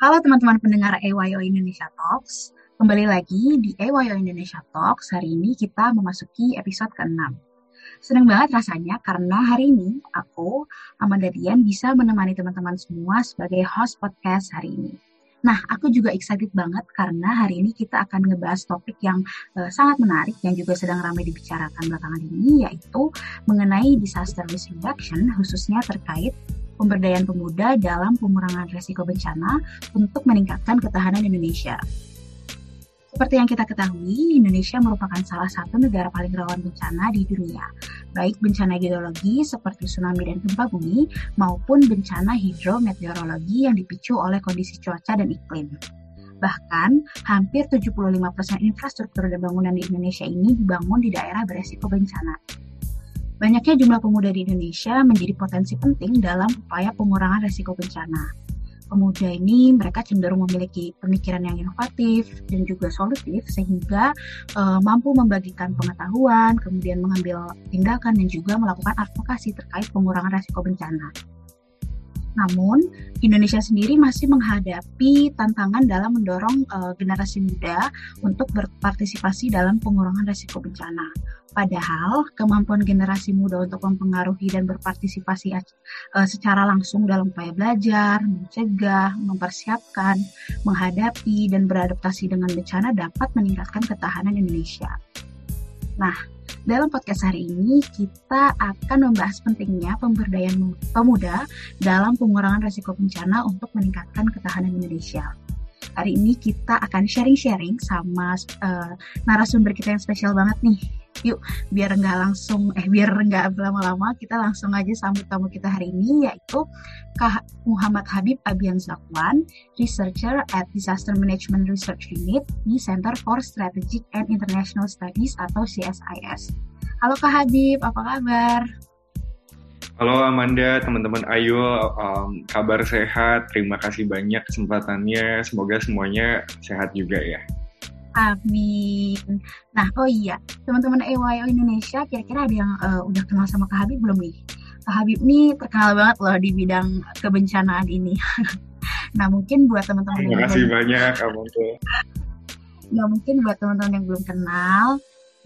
Halo teman-teman pendengar EYO Indonesia Talks. Kembali lagi di EYO Indonesia Talks. Hari ini kita memasuki episode ke-6. Senang banget rasanya karena hari ini aku, Amanda Dian, bisa menemani teman-teman semua sebagai host podcast hari ini. Nah, aku juga excited banget karena hari ini kita akan ngebahas topik yang uh, sangat menarik yang juga sedang ramai dibicarakan belakangan ini, yaitu mengenai disaster risk reduction, khususnya terkait pemberdayaan pemuda dalam pengurangan risiko bencana untuk meningkatkan ketahanan Indonesia. Seperti yang kita ketahui, Indonesia merupakan salah satu negara paling rawan bencana di dunia, baik bencana geologi seperti tsunami dan gempa bumi, maupun bencana hidrometeorologi yang dipicu oleh kondisi cuaca dan iklim. Bahkan, hampir 75% infrastruktur dan bangunan di Indonesia ini dibangun di daerah beresiko bencana. Banyaknya jumlah pemuda di Indonesia menjadi potensi penting dalam upaya pengurangan risiko bencana. Pemuda ini mereka cenderung memiliki pemikiran yang inovatif dan juga solutif sehingga uh, mampu membagikan pengetahuan, kemudian mengambil tindakan dan juga melakukan advokasi terkait pengurangan risiko bencana. Namun, Indonesia sendiri masih menghadapi tantangan dalam mendorong uh, generasi muda untuk berpartisipasi dalam pengurangan risiko bencana. Padahal, kemampuan generasi muda untuk mempengaruhi dan berpartisipasi uh, secara langsung dalam upaya belajar, mencegah, mempersiapkan, menghadapi, dan beradaptasi dengan bencana dapat meningkatkan ketahanan Indonesia. Nah, dalam podcast hari ini kita akan membahas pentingnya pemberdayaan pemuda dalam pengurangan risiko bencana untuk meningkatkan ketahanan Indonesia. Hari ini kita akan sharing-sharing sama uh, narasumber kita yang spesial banget nih Yuk, biar nggak langsung, eh biar nggak lama-lama, kita langsung aja sambut tamu kita hari ini, yaitu Kak Muhammad Habib Abian Zakwan, Researcher at Disaster Management Research Unit di Center for Strategic and International Studies atau CSIS. Halo Kak Habib, apa kabar? Halo Amanda, teman-teman Ayo, um, kabar sehat. Terima kasih banyak kesempatannya. Semoga semuanya sehat juga ya. Amin. Nah, oh iya, teman-teman EYO Indonesia, kira-kira ada yang uh, udah kenal sama Kak Habib belum nih? Kak Habib nih terkenal banget loh di bidang kebencanaan ini. nah, mungkin buat teman-teman Terima kasih banyak, Amanda. Nah, mungkin buat teman-teman yang belum kenal,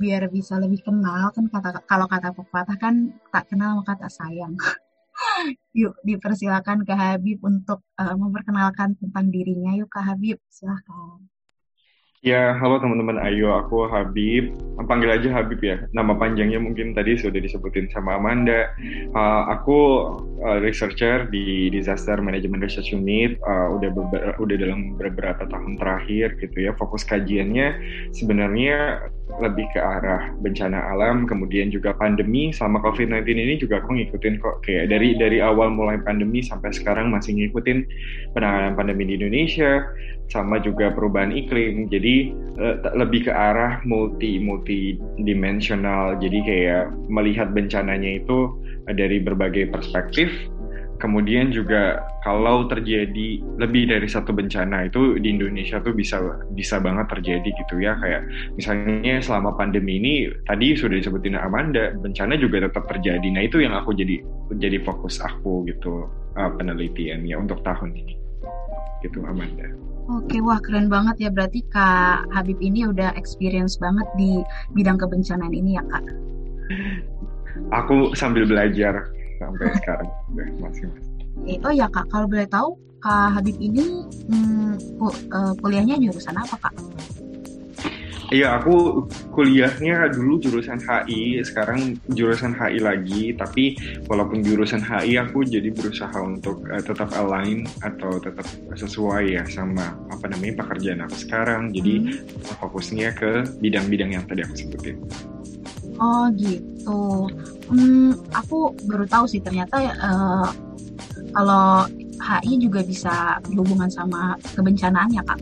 biar bisa lebih kenal kan kata kalau kata pepatah kan tak kenal maka tak sayang. Yuk, dipersilakan Kak Habib untuk uh, memperkenalkan tentang dirinya. Yuk, Kak Habib, silahkan. Ya, halo teman-teman Ayo, aku Habib. Panggil aja Habib ya. Nama panjangnya mungkin tadi sudah disebutin sama Amanda. Uh, aku uh, researcher di Disaster Management Research Unit. Uh, udah udah dalam beberapa tahun terakhir gitu ya. Fokus kajiannya sebenarnya lebih ke arah bencana alam, kemudian juga pandemi sama COVID-19 ini juga aku ngikutin kok kayak dari dari awal mulai pandemi sampai sekarang masih ngikutin penanganan pandemi di Indonesia sama juga perubahan iklim. Jadi uh, lebih ke arah multi multi dimensional. Jadi kayak melihat bencananya itu dari berbagai perspektif. Kemudian juga kalau terjadi lebih dari satu bencana itu di Indonesia tuh bisa bisa banget terjadi gitu ya kayak misalnya selama pandemi ini tadi sudah disebutin Amanda bencana juga tetap terjadi. Nah itu yang aku jadi jadi fokus aku gitu uh, penelitiannya untuk tahun ini gitu Amanda. Oke, wah keren banget ya. Berarti Kak Habib ini udah experience banget di bidang kebencanaan ini ya Kak? Aku sambil belajar sampai sekarang. Masih, masih. Eh, oh ya Kak, kalau boleh tahu Kak Habib ini hmm, kuliahnya jurusan apa Kak? Iya, aku kuliahnya dulu jurusan HI, sekarang jurusan HI lagi. Tapi walaupun jurusan HI, aku jadi berusaha untuk uh, tetap align atau tetap sesuai ya sama apa namanya pekerjaan aku sekarang. Jadi hmm. fokusnya ke bidang-bidang yang tadi aku sebutin. Oh gitu. Hmm, aku baru tahu sih ternyata uh, kalau HI juga bisa berhubungan sama kebencanaan ya kak.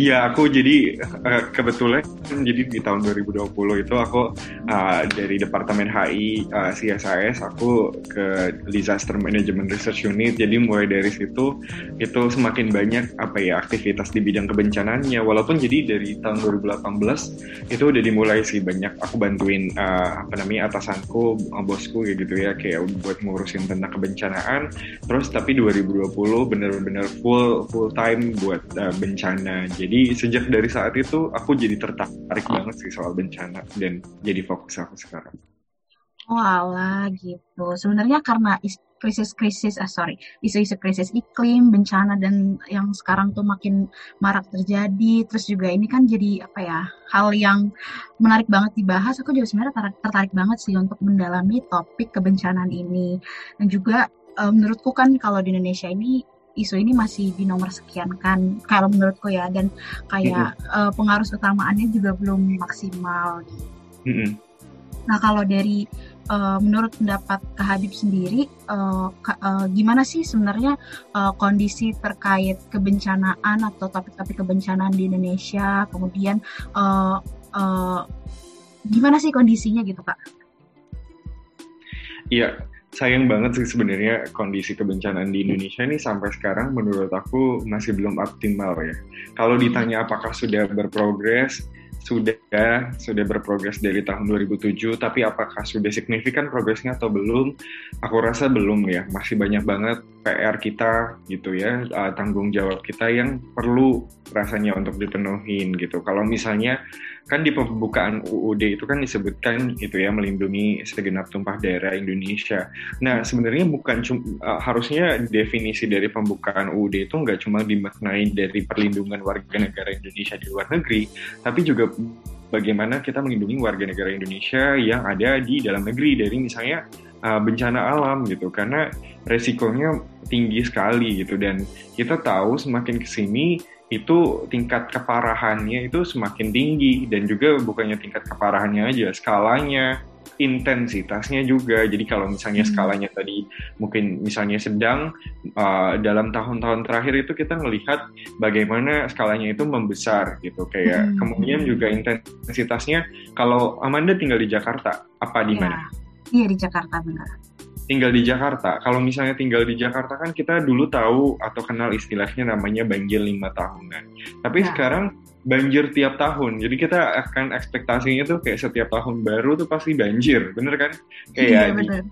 Iya, aku jadi uh, kebetulan jadi di tahun 2020 itu aku uh, dari Departemen HI uh, CSIS aku ke Disaster Management Research Unit. Jadi mulai dari situ itu semakin banyak apa ya aktivitas di bidang kebencanannya. Walaupun jadi dari tahun 2018 itu udah dimulai sih banyak aku bantuin uh, apa namanya atasanku, bosku gitu ya kayak buat ngurusin tentang kebencanaan. Terus tapi 2020 bener-bener full full time buat uh, bencana jadi sejak dari saat itu aku jadi tertarik banget sih soal bencana dan jadi fokus aku sekarang. Walah gitu. Sebenarnya karena krisis-krisis, ah sorry, isu-isu krisis iklim, bencana dan yang sekarang tuh makin marak terjadi. Terus juga ini kan jadi apa ya hal yang menarik banget dibahas. Aku juga sebenarnya tertarik, tertarik banget sih untuk mendalami topik kebencanaan ini. Dan juga um, menurutku kan kalau di Indonesia ini isu ini masih di nomor sekian kan kalau menurutku ya dan kayak mm -hmm. uh, pengaruh utamaannya juga belum maksimal Mm -hmm. Nah kalau dari uh, menurut pendapat Kak Habib sendiri uh, uh, gimana sih sebenarnya uh, kondisi terkait kebencanaan atau topik-topik kebencanaan di Indonesia kemudian uh, uh, gimana sih kondisinya gitu Kak? Iya, sayang banget sih sebenarnya kondisi kebencanaan di Indonesia ini sampai sekarang menurut aku masih belum optimal ya. Kalau ditanya apakah sudah berprogres, sudah sudah berprogres dari tahun 2007 tapi apakah sudah signifikan progresnya atau belum aku rasa belum ya masih banyak banget PR kita gitu ya uh, tanggung jawab kita yang perlu rasanya untuk dipenuhin gitu kalau misalnya kan di pembukaan UUD itu kan disebutkan itu ya melindungi segenap tumpah daerah Indonesia. Nah sebenarnya bukan uh, harusnya definisi dari pembukaan UUD itu nggak cuma dimaknai dari perlindungan warga negara Indonesia di luar negeri, tapi juga bagaimana kita melindungi warga negara Indonesia yang ada di dalam negeri dari misalnya uh, bencana alam gitu karena resikonya tinggi sekali gitu dan kita tahu semakin ke sini itu tingkat keparahannya itu semakin tinggi dan juga bukannya tingkat keparahannya aja skalanya intensitasnya juga jadi kalau misalnya hmm. skalanya tadi mungkin misalnya sedang uh, dalam tahun-tahun terakhir itu kita melihat bagaimana skalanya itu membesar gitu kayak hmm. kemudian juga intensitasnya kalau Amanda tinggal di Jakarta apa di iya. mana? Iya di Jakarta benar tinggal di Jakarta. Kalau misalnya tinggal di Jakarta kan kita dulu tahu atau kenal istilahnya namanya banjir lima tahunan. Tapi ya. sekarang banjir tiap tahun. Jadi kita akan ekspektasinya tuh kayak setiap tahun baru tuh pasti banjir, bener kan? Kayak iya, bener.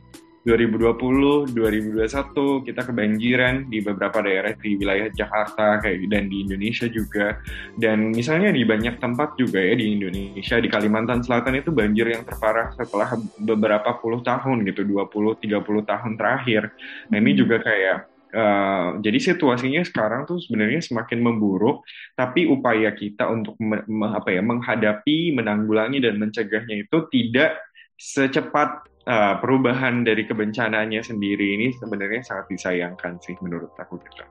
2020, 2021 kita kebanjiran di beberapa daerah di wilayah Jakarta kayak dan di Indonesia juga. Dan misalnya di banyak tempat juga ya di Indonesia di Kalimantan Selatan itu banjir yang terparah setelah beberapa puluh tahun gitu, 20 30 tahun terakhir. Nah, ini hmm. juga kayak Uh, jadi situasinya sekarang tuh sebenarnya semakin memburuk, tapi upaya kita untuk me, me, apa ya menghadapi, menanggulangi dan mencegahnya itu tidak secepat uh, perubahan dari kebencananya sendiri ini sebenarnya sangat disayangkan sih menurut aku gitu.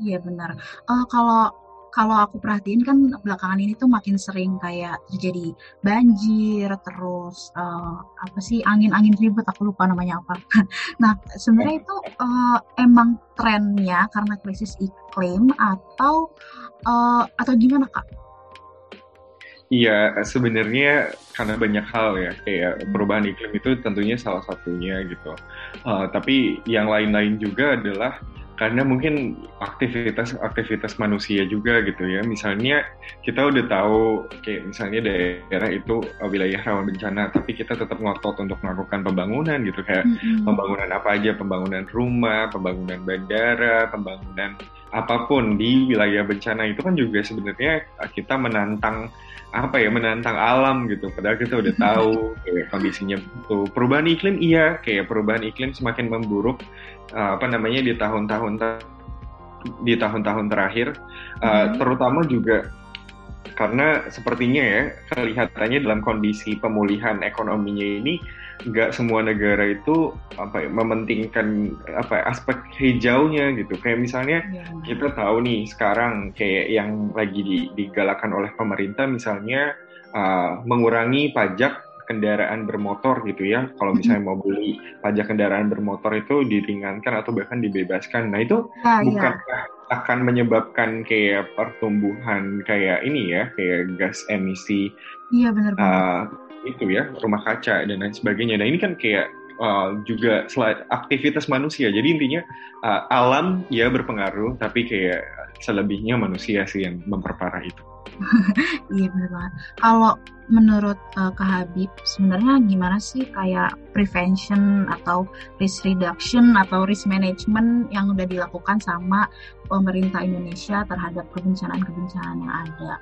Iya benar. Uh, kalau kalau aku perhatiin kan belakangan ini tuh makin sering kayak terjadi banjir terus uh, apa sih angin-angin ribut aku lupa namanya apa. nah sebenarnya itu uh, emang trennya karena krisis iklim atau uh, atau gimana kak? Iya, sebenarnya karena banyak hal ya, kayak perubahan iklim itu tentunya salah satunya gitu. Uh, tapi yang lain-lain juga adalah karena mungkin aktivitas-aktivitas manusia juga gitu ya. Misalnya kita udah tahu kayak misalnya daerah itu uh, wilayah rawan bencana, tapi kita tetap ngotot untuk melakukan pembangunan gitu. Kayak mm-hmm. pembangunan apa aja, pembangunan rumah, pembangunan bandara, pembangunan apa pun di wilayah bencana itu kan juga sebenarnya kita menantang apa ya menantang alam gitu. Padahal kita udah tahu kayak kondisinya itu perubahan iklim iya. Kayak perubahan iklim semakin memburuk uh, apa namanya di tahun-tahun di tahun-tahun terakhir uh, hmm. terutama juga karena sepertinya ya kelihatannya dalam kondisi pemulihan ekonominya ini nggak semua negara itu apa ya, mementingkan apa ya, aspek hijaunya gitu kayak misalnya ya. kita tahu nih sekarang kayak yang lagi digalakan oleh pemerintah misalnya uh, mengurangi pajak kendaraan bermotor gitu ya. Kalau misalnya mau beli pajak kendaraan bermotor itu diringankan atau bahkan dibebaskan. Nah itu ya, bukan ya. akan menyebabkan kayak pertumbuhan kayak ini ya, kayak gas emisi. Iya benar. Uh, itu ya rumah kaca dan lain sebagainya. Nah ini kan kayak uh, juga aktivitas manusia. Jadi intinya uh, alam ya berpengaruh, tapi kayak selebihnya manusia sih yang memperparah itu. iya benar banget. Kalau menurut uh, Kak Habib, sebenarnya gimana sih kayak prevention atau risk reduction atau risk management yang udah dilakukan sama pemerintah Indonesia terhadap kebencanaan-kebencanaan yang ada?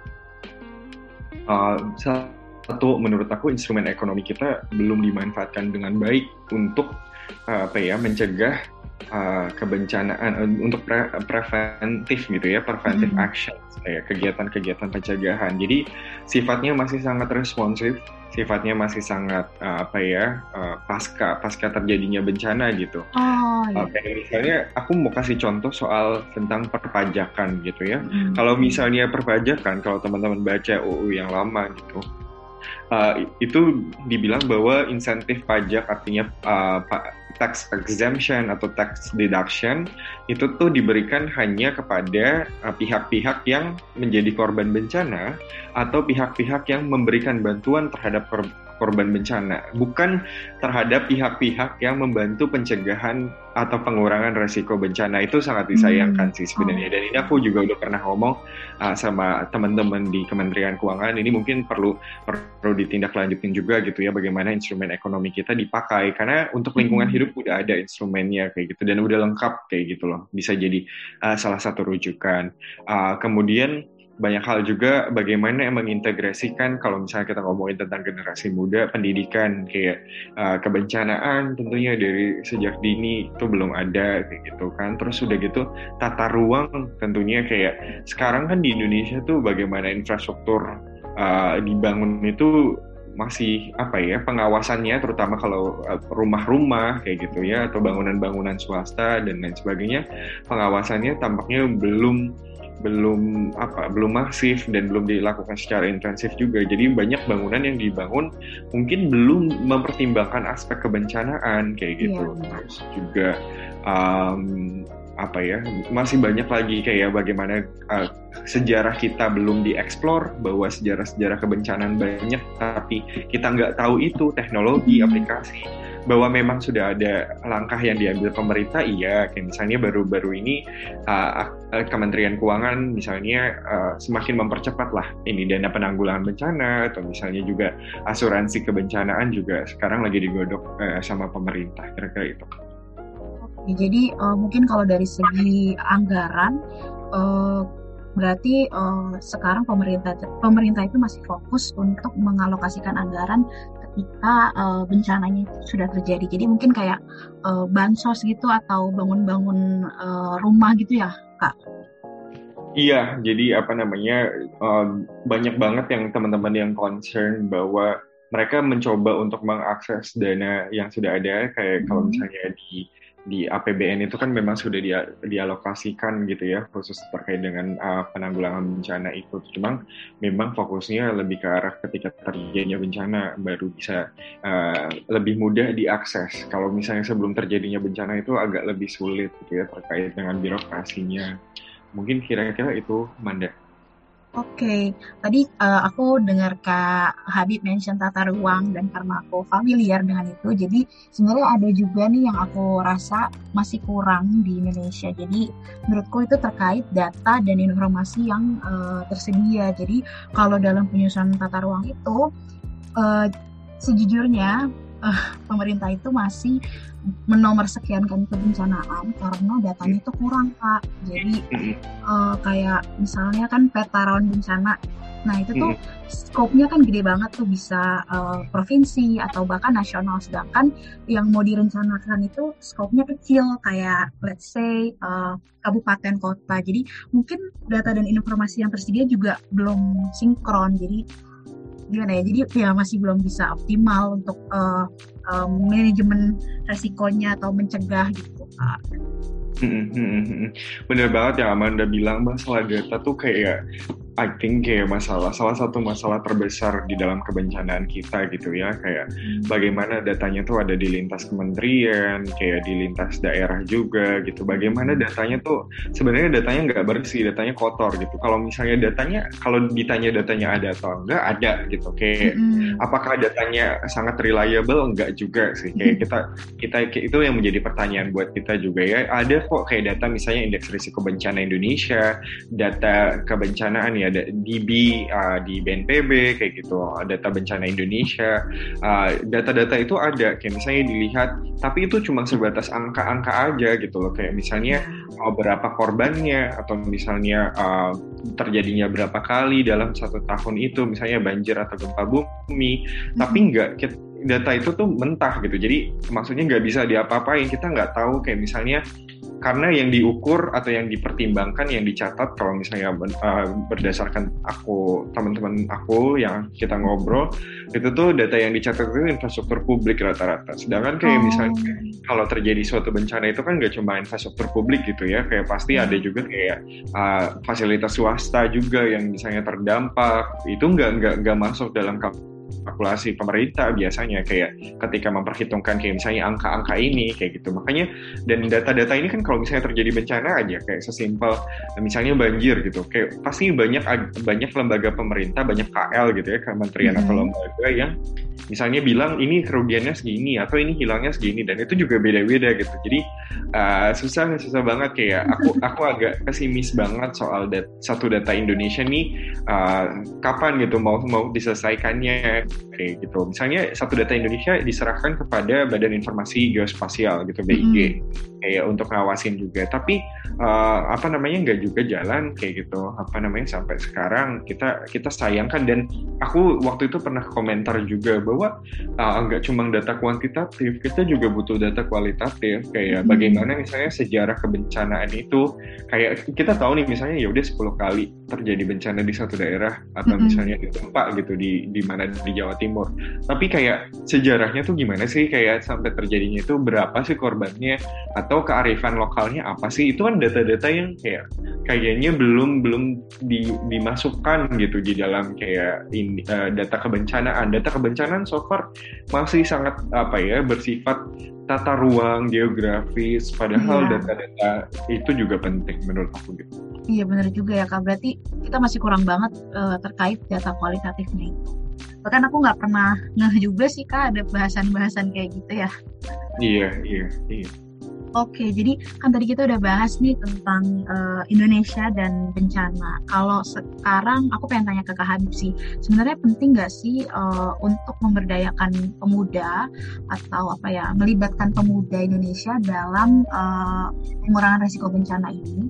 Uh, satu, menurut aku instrumen ekonomi kita belum dimanfaatkan dengan baik untuk uh, apa ya mencegah uh, kebencanaan uh, untuk pre preventif gitu ya preventive hmm. action kayak kegiatan-kegiatan pencegahan jadi sifatnya masih sangat responsif sifatnya masih sangat uh, apa ya uh, pasca pasca terjadinya bencana gitu oh, iya. uh, kayak misalnya aku mau kasih contoh soal tentang perpajakan gitu ya hmm. kalau misalnya perpajakan kalau teman-teman baca UU yang lama gitu uh, itu dibilang bahwa insentif pajak artinya uh, tax exemption atau tax deduction itu tuh diberikan hanya kepada uh, pihak-pihak yang menjadi korban bencana atau pihak-pihak yang memberikan bantuan terhadap korban bencana, bukan terhadap pihak-pihak yang membantu pencegahan atau pengurangan resiko bencana itu sangat disayangkan hmm. sih sebenarnya. Dan ini aku juga udah pernah ngomong uh, sama teman-teman di Kementerian Keuangan ini mungkin perlu perlu ditindaklanjutin juga gitu ya bagaimana instrumen ekonomi kita dipakai karena untuk lingkungan hmm. hidup udah ada instrumennya kayak gitu dan udah lengkap kayak gitu loh bisa jadi uh, salah satu rujukan. Uh, kemudian banyak hal juga bagaimana mengintegrasikan kalau misalnya kita ngomongin tentang generasi muda pendidikan kayak uh, kebencanaan tentunya dari sejak dini itu belum ada kayak gitu kan. Terus sudah gitu tata ruang tentunya kayak sekarang kan di Indonesia tuh bagaimana infrastruktur uh, dibangun itu masih apa ya pengawasannya terutama kalau eh, rumah-rumah kayak gitu ya atau bangunan-bangunan swasta dan lain sebagainya pengawasannya tampaknya belum belum apa belum masif dan belum dilakukan secara intensif juga jadi banyak bangunan yang dibangun mungkin belum mempertimbangkan aspek kebencanaan kayak gitu yeah. terus juga um, apa ya masih banyak lagi kayak bagaimana uh, sejarah kita belum dieksplor bahwa sejarah-sejarah kebencanaan banyak tapi kita nggak tahu itu teknologi hmm. aplikasi bahwa memang sudah ada langkah yang diambil pemerintah iya kayak misalnya baru-baru ini uh, Kementerian Keuangan misalnya uh, semakin mempercepat lah ini dana penanggulangan bencana atau misalnya juga asuransi kebencanaan juga sekarang lagi digodok uh, sama pemerintah kira-kira itu. Oke, jadi uh, mungkin kalau dari segi anggaran uh, berarti uh, sekarang pemerintah pemerintah itu masih fokus untuk mengalokasikan anggaran ketika uh, bencananya sudah terjadi. Jadi mungkin kayak uh, bansos gitu atau bangun-bangun uh, rumah gitu ya, Kak? Iya, jadi apa namanya uh, banyak banget yang teman-teman yang concern bahwa mereka mencoba untuk mengakses dana yang sudah ada kayak hmm. kalau misalnya di di APBN itu kan memang sudah dia, dialokasikan gitu ya khusus terkait dengan uh, penanggulangan bencana itu. Cuma memang fokusnya lebih ke arah ketika terjadinya bencana baru bisa uh, lebih mudah diakses. Kalau misalnya sebelum terjadinya bencana itu agak lebih sulit gitu ya terkait dengan birokrasinya. Mungkin kira-kira itu Manda. Oke, okay. tadi uh, aku dengar Kak Habib mention tata ruang dan karena aku familiar dengan itu, jadi sebenarnya ada juga nih yang aku rasa masih kurang di Indonesia. Jadi menurutku itu terkait data dan informasi yang uh, tersedia. Jadi kalau dalam penyusunan tata ruang itu, uh, sejujurnya uh, pemerintah itu masih menomor sekian kan kebencanaan karena datanya itu kurang kak. Jadi uh, kayak misalnya kan peta rawan bencana. Nah itu tuh skopnya kan gede banget tuh bisa uh, provinsi atau bahkan nasional. Sedangkan yang mau direncanakan itu skopnya kecil kayak let's say uh, kabupaten kota. Jadi mungkin data dan informasi yang tersedia juga belum sinkron. Jadi gimana ya jadi ya masih belum bisa optimal untuk uh, uh, manajemen resikonya atau mencegah gitu Pak. Bener banget ya Amanda bilang masalah data tuh kayak I think kayak masalah salah satu masalah terbesar di dalam kebencanaan kita gitu ya kayak bagaimana datanya tuh ada di lintas kementerian kayak di lintas daerah juga gitu. Bagaimana datanya tuh sebenarnya datanya nggak bersih datanya kotor gitu. Kalau misalnya datanya kalau ditanya datanya ada atau enggak ada gitu. Kayak hmm. apakah datanya sangat reliable? Enggak juga sih. Kayak kita kita itu yang menjadi pertanyaan buat kita juga ya. Ada kok kayak data misalnya indeks risiko bencana Indonesia data kebencanaan ya ada DB uh, di BNPB kayak gitu. Data bencana Indonesia. Uh, data-data uh, itu ada kayak misalnya dilihat tapi itu cuma sebatas angka-angka aja gitu loh. Kayak misalnya uh, berapa korbannya atau misalnya uh, terjadinya berapa kali dalam satu tahun itu. Misalnya banjir atau gempa bumi. Hmm. tapi enggak data itu tuh mentah gitu. Jadi maksudnya nggak bisa diapa-apain. Kita nggak tahu kayak misalnya karena yang diukur atau yang dipertimbangkan yang dicatat kalau misalnya uh, berdasarkan aku teman-teman aku yang kita ngobrol itu tuh data yang dicatat itu infrastruktur publik rata-rata. Sedangkan kayak oh. misalnya kalau terjadi suatu bencana itu kan nggak cuma infrastruktur publik gitu ya kayak pasti ada juga kayak uh, fasilitas swasta juga yang misalnya terdampak. Itu nggak nggak nggak masuk dalam kalkulasi pemerintah biasanya kayak ketika memperhitungkan kayak misalnya angka-angka ini kayak gitu. Makanya dan data-data ini kan kalau misalnya terjadi bencana aja kayak sesimpel misalnya banjir gitu. Kayak pasti banyak banyak lembaga pemerintah banyak KL gitu ya kementerian hmm. atau lembaga yang misalnya bilang ini kerugiannya segini atau ini hilangnya segini. Dan itu juga beda-beda gitu. Jadi uh, susah susah banget. Kayak aku aku agak pesimis banget soal dat satu data Indonesia nih uh, kapan gitu mau mau diselesaikannya subscribe. Gitu. Misalnya satu data Indonesia diserahkan kepada Badan Informasi Geospasial gitu BIG mm. kayak untuk ngawasin juga. Tapi uh, apa namanya nggak juga jalan kayak gitu. Apa namanya sampai sekarang kita kita sayangkan dan aku waktu itu pernah komentar juga bahwa uh, nggak cuma data kuantitatif, kita juga butuh data kualitatif kayak mm. bagaimana misalnya sejarah kebencanaan itu kayak kita tahu nih misalnya ya udah 10 kali terjadi bencana di satu daerah atau mm -hmm. misalnya di tempat gitu di di mana di Jawa Timur. Tapi kayak sejarahnya tuh gimana sih kayak sampai terjadinya itu berapa sih korbannya atau kearifan lokalnya apa sih? Itu kan data-data yang kayak kayaknya belum belum di, dimasukkan gitu di dalam kayak ini, uh, data kebencanaan. Data kebencanaan so far masih sangat apa ya bersifat tata ruang geografis padahal iya. data-data yeah. itu juga penting menurut aku gitu. Iya benar juga ya kak. Berarti kita masih kurang banget uh, terkait data kualitatifnya itu bahkan aku nggak pernah ngeh juga sih kak ada bahasan-bahasan kayak gitu ya iya iya iya Oke, jadi kan tadi kita udah bahas nih tentang uh, Indonesia dan bencana. Kalau sekarang aku pengen tanya ke Kak Habib sih, sebenarnya penting nggak sih uh, untuk memberdayakan pemuda atau apa ya, melibatkan pemuda Indonesia dalam uh, pengurangan risiko bencana ini?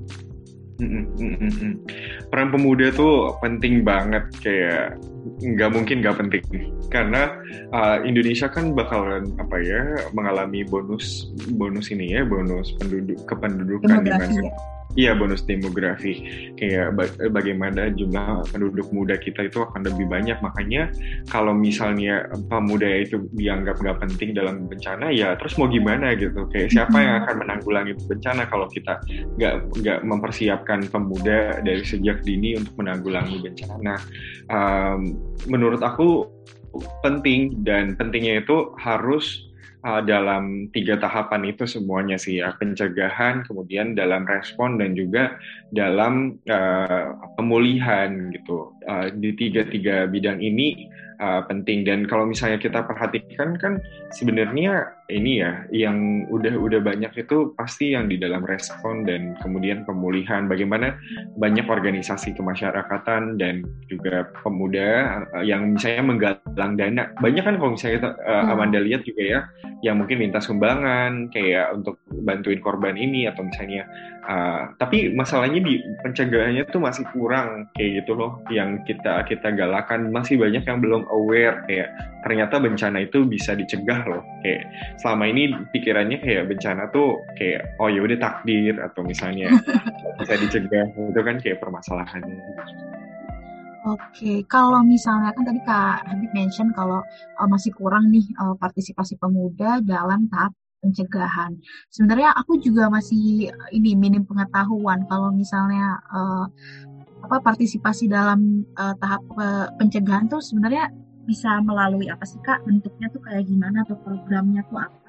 Peran pemuda tuh penting banget kayak nggak mungkin nggak penting karena uh, Indonesia kan bakalan apa ya mengalami bonus bonus ini ya bonus penduduk kependudukan di mana ya? Iya bonus demografi. Kayak bagaimana jumlah penduduk muda kita itu akan lebih banyak. Makanya kalau misalnya pemuda itu dianggap nggak penting dalam bencana ya terus mau gimana gitu? Kayak siapa yang akan menanggulangi bencana kalau kita nggak nggak mempersiapkan pemuda dari sejak dini untuk menanggulangi bencana? Um, menurut aku penting dan pentingnya itu harus uh, dalam tiga tahapan itu semuanya sih ya. Pencegahan kemudian dalam respon dan juga dalam uh, pemulihan gitu. Uh, di tiga tiga bidang ini uh, penting. Dan kalau misalnya kita perhatikan kan sebenarnya ini ya yang udah udah banyak itu pasti yang di dalam respon dan kemudian pemulihan. Bagaimana banyak organisasi kemasyarakatan dan juga pemuda uh, yang misalnya menggalang dana. Banyak kan kalau misalnya kita, uh, Amanda lihat juga ya yang mungkin minta sumbangan kayak untuk bantuin korban ini atau misalnya uh, tapi masalahnya di pencegahannya tuh masih kurang kayak gitu loh yang kita kita galakan. Masih banyak yang belum aware kayak ternyata bencana itu bisa dicegah loh kayak selama ini pikirannya kayak bencana tuh kayak oh ya udah takdir atau misalnya bisa dicegah itu kan kayak permasalahannya Oke, kalau misalnya kan tadi Kak Habib mention kalau uh, masih kurang nih uh, partisipasi pemuda dalam tahap pencegahan. Sebenarnya aku juga masih ini minim pengetahuan kalau misalnya uh, apa partisipasi dalam uh, tahap uh, pencegahan tuh sebenarnya bisa melalui apa sih kak bentuknya tuh kayak gimana atau programnya tuh apa?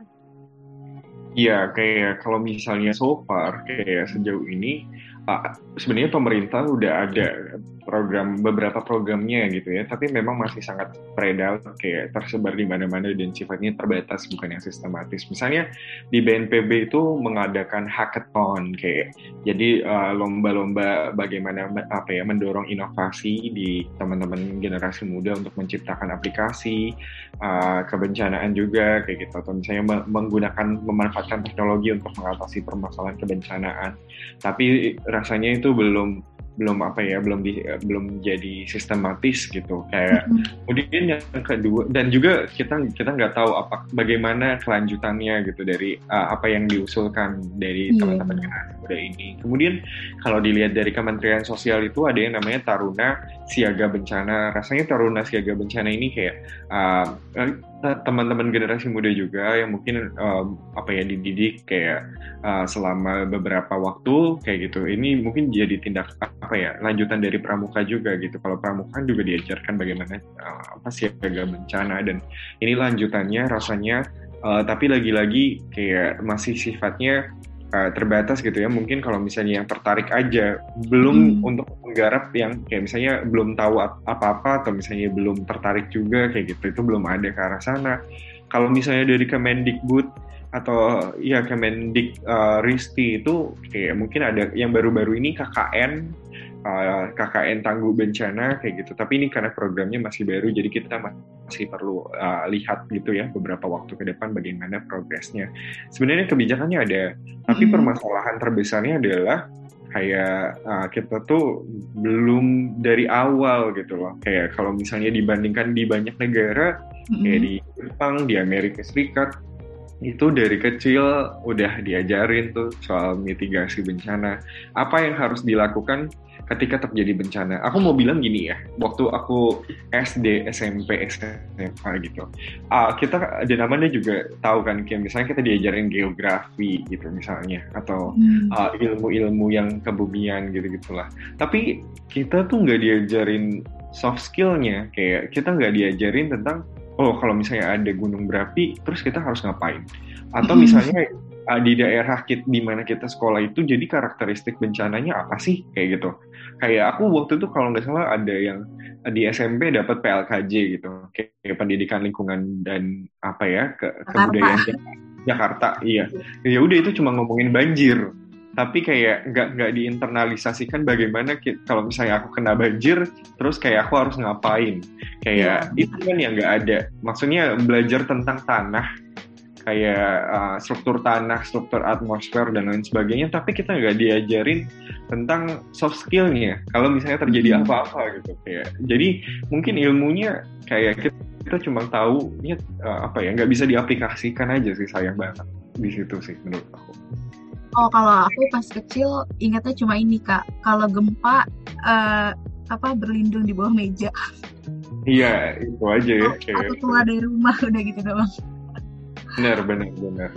Iya, kayak kalau misalnya so far kayak sejauh ini uh, sebenarnya pemerintah udah ada program beberapa programnya gitu ya, tapi memang masih sangat spread out kayak tersebar di mana-mana dan sifatnya terbatas bukan yang sistematis. Misalnya di BNPB itu mengadakan hackathon kayak jadi uh, lomba-lomba bagaimana apa ya mendorong inovasi di teman-teman generasi muda untuk menciptakan aplikasi uh, kebencanaan juga kayak gitu atau misalnya menggunakan memanfaatkan teknologi untuk mengatasi permasalahan kebencanaan. Tapi rasanya itu belum belum apa ya belum di, belum jadi sistematis gitu kayak mm-hmm. kemudian yang kedua dan juga kita kita nggak tahu apa bagaimana kelanjutannya gitu dari uh, apa yang diusulkan dari yeah. teman-teman generasi muda ini kemudian kalau dilihat dari Kementerian Sosial itu ada yang namanya Taruna Siaga Bencana rasanya Taruna Siaga Bencana ini kayak uh, teman-teman generasi muda juga yang mungkin um, apa ya dididik kayak uh, selama beberapa waktu kayak gitu. Ini mungkin jadi tindak apa ya lanjutan dari pramuka juga gitu. Kalau pramuka kan juga diajarkan bagaimana uh, apa siaga bencana dan ini lanjutannya rasanya uh, tapi lagi-lagi kayak masih sifatnya uh, terbatas gitu ya. Mungkin kalau misalnya yang tertarik aja belum hmm. untuk menggarap yang kayak misalnya belum tahu apa-apa atau misalnya belum tertarik juga kayak gitu. Itu belum ada ke arah sana. Kalau misalnya dari Kemendikbud atau ya Kemendik uh, Risti itu kayak mungkin ada yang baru-baru ini KKN uh, KKN tangguh bencana kayak gitu. Tapi ini karena programnya masih baru, jadi kita masih perlu uh, lihat gitu ya beberapa waktu ke depan bagaimana progresnya. Sebenarnya kebijakannya ada, tapi hmm. permasalahan terbesarnya adalah kayak uh, kita tuh belum dari awal gitu loh. Kayak kalau misalnya dibandingkan di banyak negara, hmm. kayak di Jepang, di Amerika Serikat, itu dari kecil udah diajarin tuh soal mitigasi bencana. Apa yang harus dilakukan ketika terjadi bencana. Aku mau bilang gini ya, waktu aku SD, SMP, SMA gitu, uh, kita ada namanya juga tahu kan, kayak misalnya kita diajarin geografi gitu misalnya, atau hmm. uh, ilmu-ilmu yang kebumian gitu gitulah. Tapi kita tuh nggak diajarin soft skillnya, kayak kita nggak diajarin tentang oh kalau misalnya ada gunung berapi, terus kita harus ngapain? Atau hmm. misalnya uh, di daerah kita, di mana kita sekolah itu jadi karakteristik bencananya apa sih? Kayak gitu. Kayak aku waktu itu kalau nggak salah ada yang di SMP dapat PLKJ gitu. Kayak pendidikan lingkungan dan apa ya ke kebudayaan Jakarta. Iya. Ya udah itu cuma ngomongin banjir tapi kayak nggak nggak diinternalisasikan bagaimana kalau misalnya aku kena banjir terus kayak aku harus ngapain kayak ya. itu kan yang nggak ada maksudnya belajar tentang tanah kayak uh, struktur tanah, struktur atmosfer dan lain sebagainya, tapi kita nggak diajarin tentang soft skillnya. Kalau misalnya terjadi hmm. apa-apa gitu, kayak jadi mungkin ilmunya kayak kita, kita cuma tahu ya uh, apa ya nggak bisa diaplikasikan aja sih sayang banget di situ sih menurut aku. Oh kalau aku pas kecil ingatnya cuma ini kak, kalau gempa uh, apa berlindung di bawah meja. Iya itu aja ya. Kayak atau keluar dari rumah udah gitu doang. Benar, benar, benar.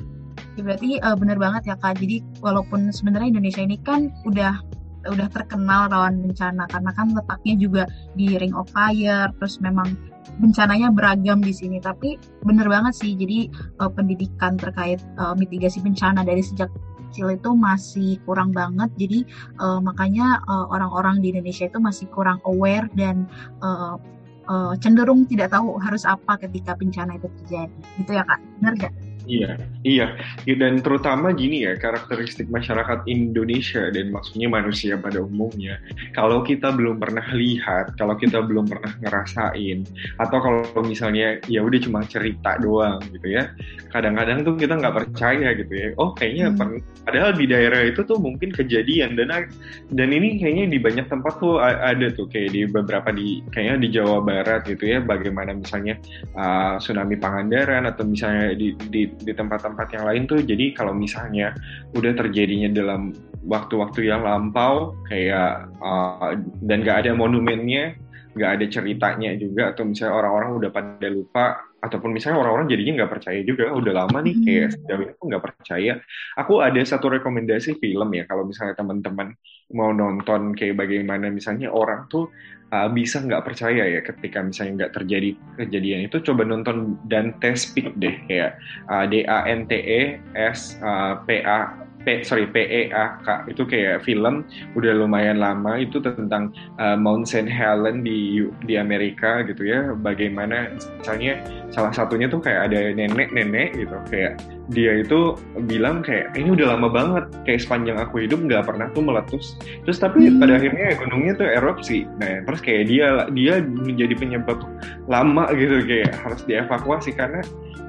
Ya, berarti uh, benar banget ya kak. Jadi walaupun sebenarnya Indonesia ini kan udah udah terkenal rawan bencana karena kan letaknya juga di Ring of Fire, terus memang bencananya beragam di sini. Tapi benar banget sih. Jadi uh, pendidikan terkait uh, mitigasi bencana dari sejak kecil itu masih kurang banget. Jadi uh, makanya orang-orang uh, di Indonesia itu masih kurang aware dan uh, uh, cenderung tidak tahu harus apa ketika bencana itu terjadi gitu ya kak benar gak? Iya, iya. Dan terutama gini ya, karakteristik masyarakat Indonesia dan maksudnya manusia pada umumnya. Kalau kita belum pernah lihat, kalau kita belum pernah ngerasain, atau kalau misalnya ya udah cuma cerita doang gitu ya, kadang-kadang tuh kita nggak percaya gitu ya. Oh kayaknya hmm. pernah. Padahal di daerah itu tuh mungkin kejadian dan dan ini kayaknya di banyak tempat tuh ada tuh kayak di beberapa di kayaknya di Jawa Barat gitu ya, bagaimana misalnya uh, tsunami Pangandaran atau misalnya di, di di tempat-tempat yang lain tuh jadi kalau misalnya udah terjadinya dalam waktu-waktu yang lampau kayak uh, dan gak ada monumennya gak ada ceritanya juga atau misalnya orang-orang udah pada lupa ataupun misalnya orang-orang jadinya nggak percaya juga udah lama nih kayak Hmm. sejauh ini aku nggak percaya aku ada satu rekomendasi film ya kalau misalnya teman-teman mau nonton kayak bagaimana misalnya orang tuh uh, bisa nggak percaya ya ketika misalnya nggak terjadi kejadian itu coba nonton Dante Speak deh kayak uh, D A N T E S uh, P A P sorry P E A K itu kayak film udah lumayan lama itu tentang uh, Mount Saint Helen di di Amerika gitu ya bagaimana misalnya salah satunya tuh kayak ada nenek-nenek gitu kayak dia itu bilang kayak ini udah lama banget kayak sepanjang aku hidup nggak pernah tuh meletus terus tapi Hmm. pada akhirnya gunungnya tuh erupsi nah terus kayak dia dia menjadi penyebab lama gitu kayak harus dievakuasi karena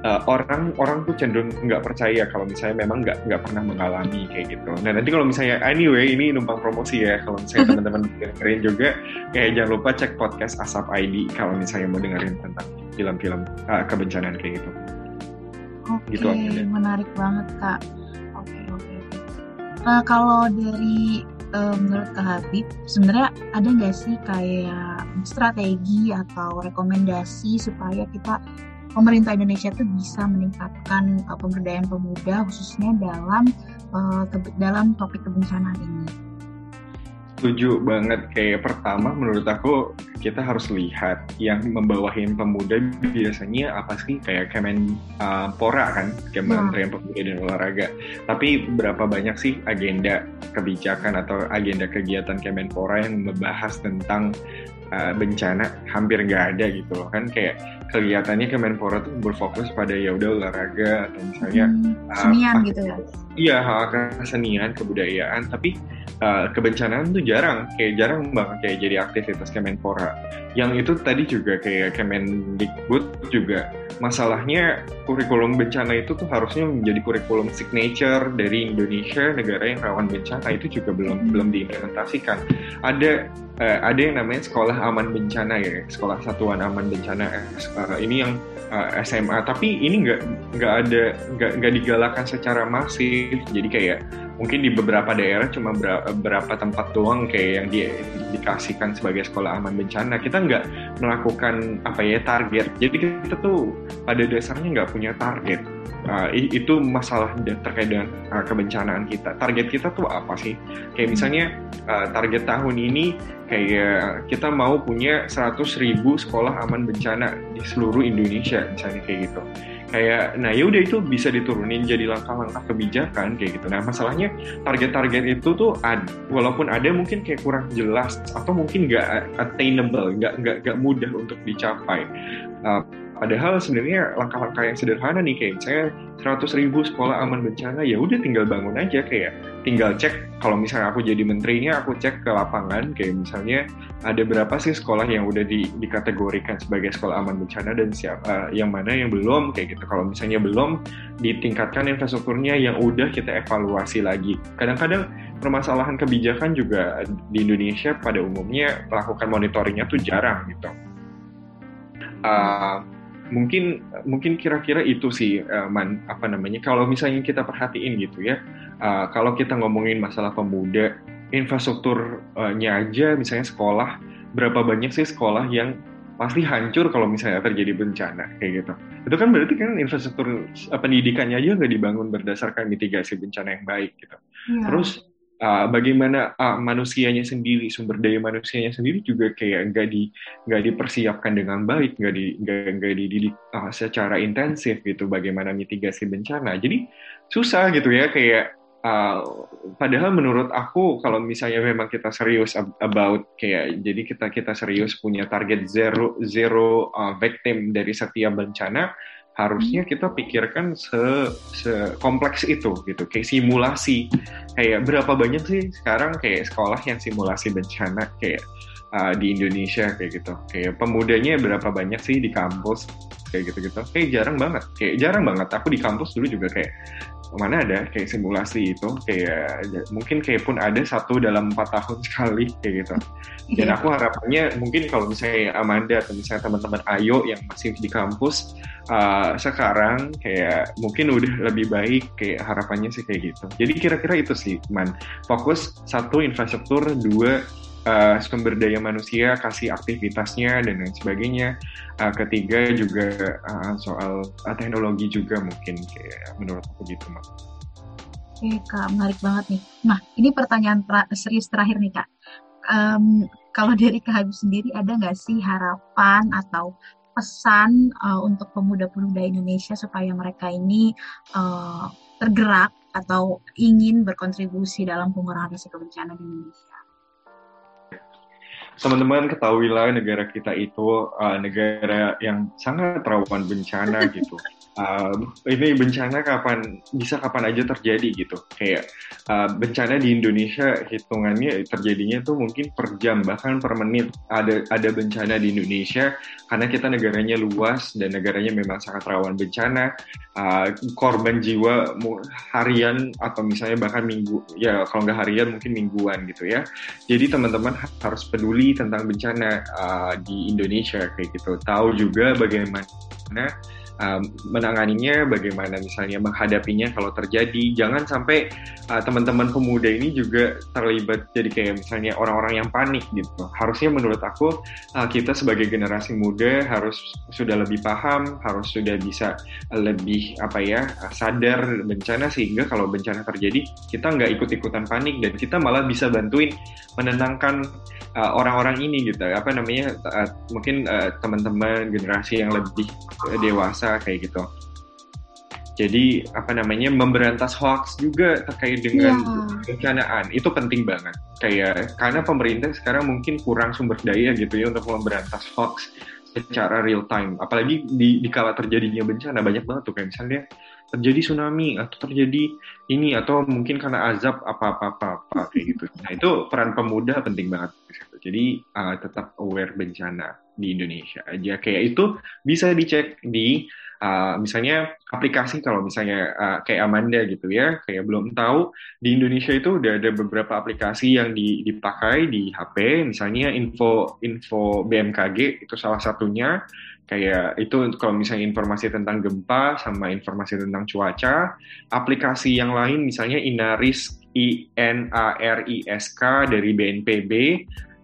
uh, orang orang tuh cenderung nggak percaya kalau misalnya memang nggak nggak pernah mengalami kayak gitu. Nah nanti kalau misalnya anyway ini numpang promosi ya kalau misalnya teman-teman dengerin juga kayak jangan lupa cek podcast Asap ID kalau misalnya mau dengerin tentang film-film uh, kebencanaan kayak gitu. Oke, Gitu menarik banget kak. Oke oke. oke. Nah kalau dari eh, menurut Kak Habib, sebenarnya ada nggak sih kayak strategi atau rekomendasi supaya kita pemerintah Indonesia tuh bisa meningkatkan eh, pemberdayaan pemuda khususnya dalam ke- dalam topik kebencanaan ini? Setuju banget. Kayak pertama menurut aku kita harus lihat yang membawahin pemuda biasanya apa sih? Kayak Kemen uh, Pora kan, Kementerian Pemuda dan Olahraga. Tapi berapa banyak sih agenda kebijakan atau agenda kegiatan Kemenpora yang membahas tentang uh, bencana? Hampir nggak ada gitu loh kan. Kayak kegiatannya Kemenpora tuh berfokus pada ya udah olahraga atau misalnya Hmm, uh, senian apa- gitu ya? Iya, hal kesenian, kebudayaan, tapi uh, kebencanaan tuh jarang, kayak jarang banget kayak jadi aktivitas Kemenpora. Yang itu tadi juga kayak Kemendikbud juga masalahnya kurikulum bencana itu tuh harusnya menjadi kurikulum signature dari Indonesia, negara yang rawan bencana itu juga belum belum diimplementasikan. Ada eh, ada yang namanya sekolah aman bencana ya, sekolah satuan aman bencana. Eh, ini yang eh, SMA, tapi ini nggak nggak ada nggak nggak digalakan secara masif. Jadi kayak mungkin di beberapa daerah cuma ber- beberapa tempat doang kayak yang di, dikasihkan sebagai sekolah aman bencana. Kita nggak melakukan apa ya target. Jadi kita tuh pada dasarnya nggak punya target. Uh, itu masalah terkait dengan uh, kebencanaan kita. Target kita tuh apa sih? Kayak misalnya uh, target tahun ini kayak kita mau punya 100 ribu sekolah aman bencana di seluruh Indonesia misalnya kayak gitu kayak nah ya udah itu bisa diturunin jadi langkah-langkah kebijakan kayak gitu. Nah masalahnya target-target itu tuh ad, walaupun ada mungkin kayak kurang jelas atau mungkin nggak attainable nggak nggak nggak mudah untuk dicapai. Uh, padahal sebenarnya langkah-langkah yang sederhana nih kayak misalnya 100 ribu sekolah aman bencana ya udah tinggal bangun aja kayak tinggal cek kalau misalnya aku jadi menterinya aku cek ke lapangan kayak misalnya ada berapa sih sekolah yang udah di, dikategorikan sebagai sekolah aman bencana dan siapa yang mana yang belum kayak gitu. Kalau misalnya belum ditingkatkan infrastrukturnya yang udah kita evaluasi lagi. Kadang-kadang permasalahan kebijakan juga di Indonesia pada umumnya melakukan monitoringnya tuh jarang gitu. Uh, mungkin mungkin kira-kira itu sih uh, man apa namanya kalau misalnya kita perhatiin gitu ya uh, kalau kita ngomongin masalah pemuda infrastrukturnya aja misalnya sekolah berapa banyak sih sekolah yang pasti hancur kalau misalnya terjadi bencana kayak gitu itu kan berarti kan infrastruktur uh, pendidikannya aja nggak dibangun berdasarkan mitigasi bencana yang baik gitu Iya. terus uh, bagaimana uh, manusianya sendiri sumber daya manusianya sendiri juga kayak nggak di nggak dipersiapkan dengan baik nggak di nggak dididik uh, secara intensif gitu bagaimana mitigasi bencana. Jadi susah gitu ya kayak uh, padahal menurut aku kalau misalnya memang kita serius ab- about kayak jadi kita kita serius punya target zero zero uh, victim dari setiap bencana harusnya kita pikirkan se, se kompleks itu gitu. Kayak simulasi. Kayak berapa banyak sih sekarang kayak sekolah yang simulasi bencana kayak uh, di Indonesia kayak gitu. Kayak pemudanya berapa banyak sih di kampus kayak gitu-gitu. Kayak jarang banget. Kayak jarang banget. Aku di kampus dulu juga kayak mana ada kayak simulasi itu kayak mungkin kayak pun ada satu dalam empat tahun sekali kayak gitu. Dan Iya. aku harapannya mungkin kalau misalnya Amanda atau misalnya teman-teman Ayo yang masih di kampus uh, sekarang kayak mungkin udah lebih baik kayak harapannya sih kayak gitu. Jadi kira-kira itu sih man. Fokus satu infrastruktur. Dua uh, sumber daya manusia, kasih aktivitasnya dan lain sebagainya. Uh, ketiga juga uh, soal uh, teknologi juga mungkin kayak menurut aku gitu mak. Oke kak, menarik banget nih. Nah ini pertanyaan ter serius terakhir nih kak. Um, kalau dari kak Habib sendiri ada nggak sih harapan atau pesan uh, untuk pemuda-pemuda Indonesia supaya mereka ini uh, tergerak atau ingin berkontribusi dalam pengurangan risiko bencana di Indonesia? Teman-teman ketahuilah negara kita itu uh, negara yang sangat rawan bencana gitu. Uh, ini bencana kapan bisa kapan aja terjadi gitu. Kayak uh, bencana di Indonesia hitungannya terjadinya tuh mungkin per jam bahkan per menit ada ada bencana di Indonesia karena kita negaranya luas dan negaranya memang sangat rawan bencana. Uh, korban jiwa harian atau misalnya bahkan minggu ya kalau nggak harian mungkin mingguan gitu ya. Jadi teman-teman harus peduli tentang bencana uh, di Indonesia kayak gitu. Tahu juga bagaimana um, menanganinya, bagaimana misalnya menghadapinya kalau terjadi. Jangan sampai uh, teman-teman pemuda ini juga terlibat jadi kayak misalnya orang-orang yang panik gitu. Harusnya menurut aku uh, kita sebagai generasi muda harus sudah lebih paham, harus sudah bisa lebih apa ya sadar bencana sehingga kalau bencana terjadi kita nggak ikut-ikutan panik dan kita malah bisa bantuin menenangkan orang-orang uh, ini gitu. Apa namanya uh, mungkin uh, teman-teman generasi yang lebih dewasa kayak gitu. Jadi apa namanya memberantas hoax juga terkait dengan yeah. bencanaan itu penting banget. Kayak karena pemerintah sekarang mungkin kurang sumber daya gitu ya untuk memberantas hoax secara real time. Apalagi di, di kala terjadinya bencana banyak banget tuh kayak misalnya terjadi tsunami atau terjadi ini atau mungkin karena azab apa-apa-apa kayak gitu. Nah itu peran pemuda penting banget. Jadi uh, tetap aware bencana di Indonesia aja. Kayak itu bisa dicek di Uh, misalnya aplikasi kalau misalnya uh, kayak Amanda gitu ya, kayak belum tahu di Indonesia itu udah ada beberapa aplikasi yang dipakai di HP, misalnya info info BMKG itu salah satunya. Kayak itu kalau misalnya informasi tentang gempa sama informasi tentang cuaca, aplikasi yang lain misalnya Inaris I N A R I S K dari BNPB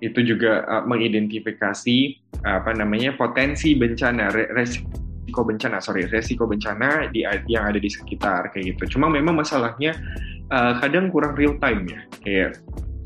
itu juga uh, mengidentifikasi apa namanya potensi bencana resiko bencana sorry resiko bencana di yang ada di sekitar kayak gitu. Cuma memang masalahnya uh, kadang kurang real time ya kayak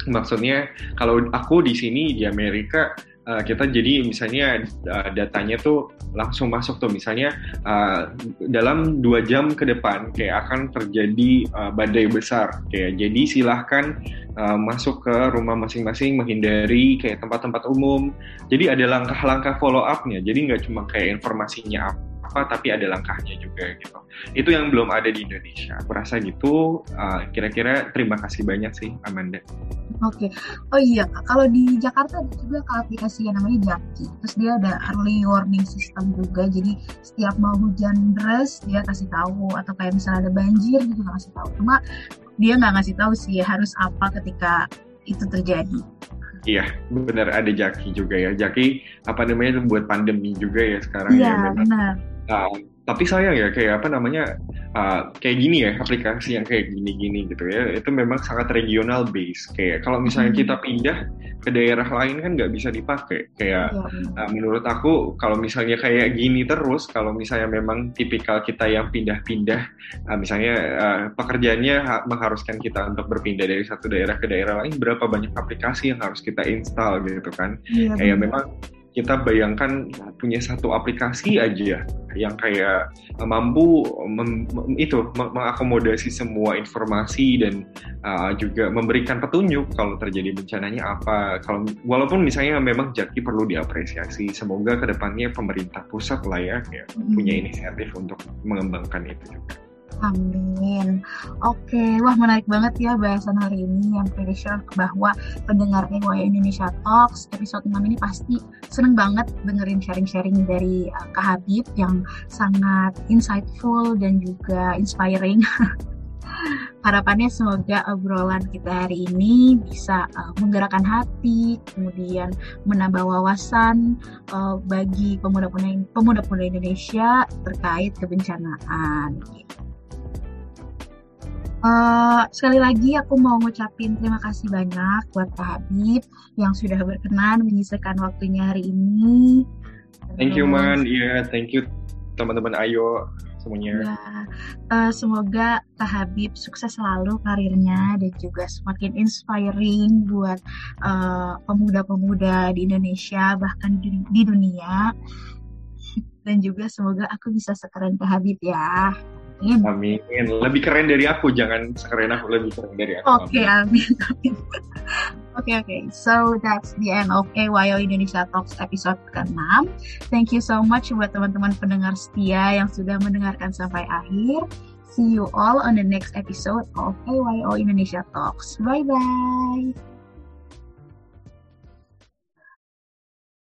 maksudnya kalau aku di sini di Amerika uh, kita jadi misalnya uh, datanya tuh langsung masuk tuh. Misalnya uh, dalam dua jam ke depan kayak akan terjadi uh, badai besar. Kayak jadi silahkan uh, masuk ke rumah masing-masing menghindari kayak tempat-tempat umum. Jadi ada langkah-langkah follow upnya jadi nggak cuma kayak informasinya apa apa tapi ada langkahnya juga gitu. Itu yang belum ada di Indonesia. Aku rasa gitu. Kira kira-kira terima kasih banyak sih Amanda Oke, okay. oh iya kalau di Jakarta ada juga aplikasi yang namanya Jaki. Terus dia ada early warning system juga. Jadi setiap mau hujan deras dia kasih tahu atau kayak misalnya ada banjir gitu kasih tahu. Cuma dia nggak ngasih tahu sih harus apa ketika itu terjadi. Iya, benar ada Jaki juga ya. Jaki apa namanya buat pandemi juga ya sekarang iya, ya. benar. Uh, tapi sayang ya kayak apa namanya uh, kayak gini ya aplikasi yang kayak gini-gini gitu ya. Itu memang sangat regional base kayak kalau misalnya hmm. kita pindah ke daerah lain kan nggak bisa dipakai. Kayak uh, menurut aku kalau misalnya kayak gini terus kalau misalnya memang tipikal kita yang pindah-pindah uh, misalnya uh, pekerjaannya mengharuskan kita untuk berpindah dari satu daerah ke daerah lain berapa banyak aplikasi yang harus kita install gitu kan? Ya, kayak memang kita bayangkan punya satu aplikasi aja yang kayak mampu mem, itu mengakomodasi semua informasi dan uh, juga memberikan petunjuk kalau terjadi bencananya apa. Kalau walaupun misalnya memang Jaki perlu diapresiasi, semoga ke depannya pemerintah pusat lah ya kayak hmm. punya inisiatif untuk mengembangkan itu juga. Amin. Oke, wah menarik banget ya bahasan hari ini yang pretty sure bahwa pendengar EY Indonesia Talks episode 6 ini pasti seneng banget dengerin sharing-sharing dari uh, Kak Habib yang sangat insightful dan juga inspiring. Harapannya semoga obrolan kita hari ini bisa uh, menggerakkan hati, kemudian menambah wawasan uh, bagi pemuda-pemuda Indonesia terkait kebencanaan. Uh, sekali lagi aku mau ngucapin terima kasih banyak buat Pak Habib yang sudah berkenan menyisihkan waktunya hari ini. Thank you man, iya yeah, thank you teman-teman Ayo semuanya. Ya, uh, semoga Kak Habib sukses selalu karirnya dan juga semakin inspiring buat uh, pemuda-pemuda uh, di Indonesia bahkan di, di dunia. Dan juga semoga aku bisa sekeren Kak Habib ya. Amin. Amin. Lebih keren dari aku, jangan sekeren aku, lebih keren dari aku. Oke, okay, amin. Oke, oke. Okay. So, that's the end of AYO Indonesia Talks episode ke-6. Thank you so much buat teman-teman pendengar setia yang sudah mendengarkan sampai akhir. See you all on the next episode of AYO Indonesia Talks. Bye-bye.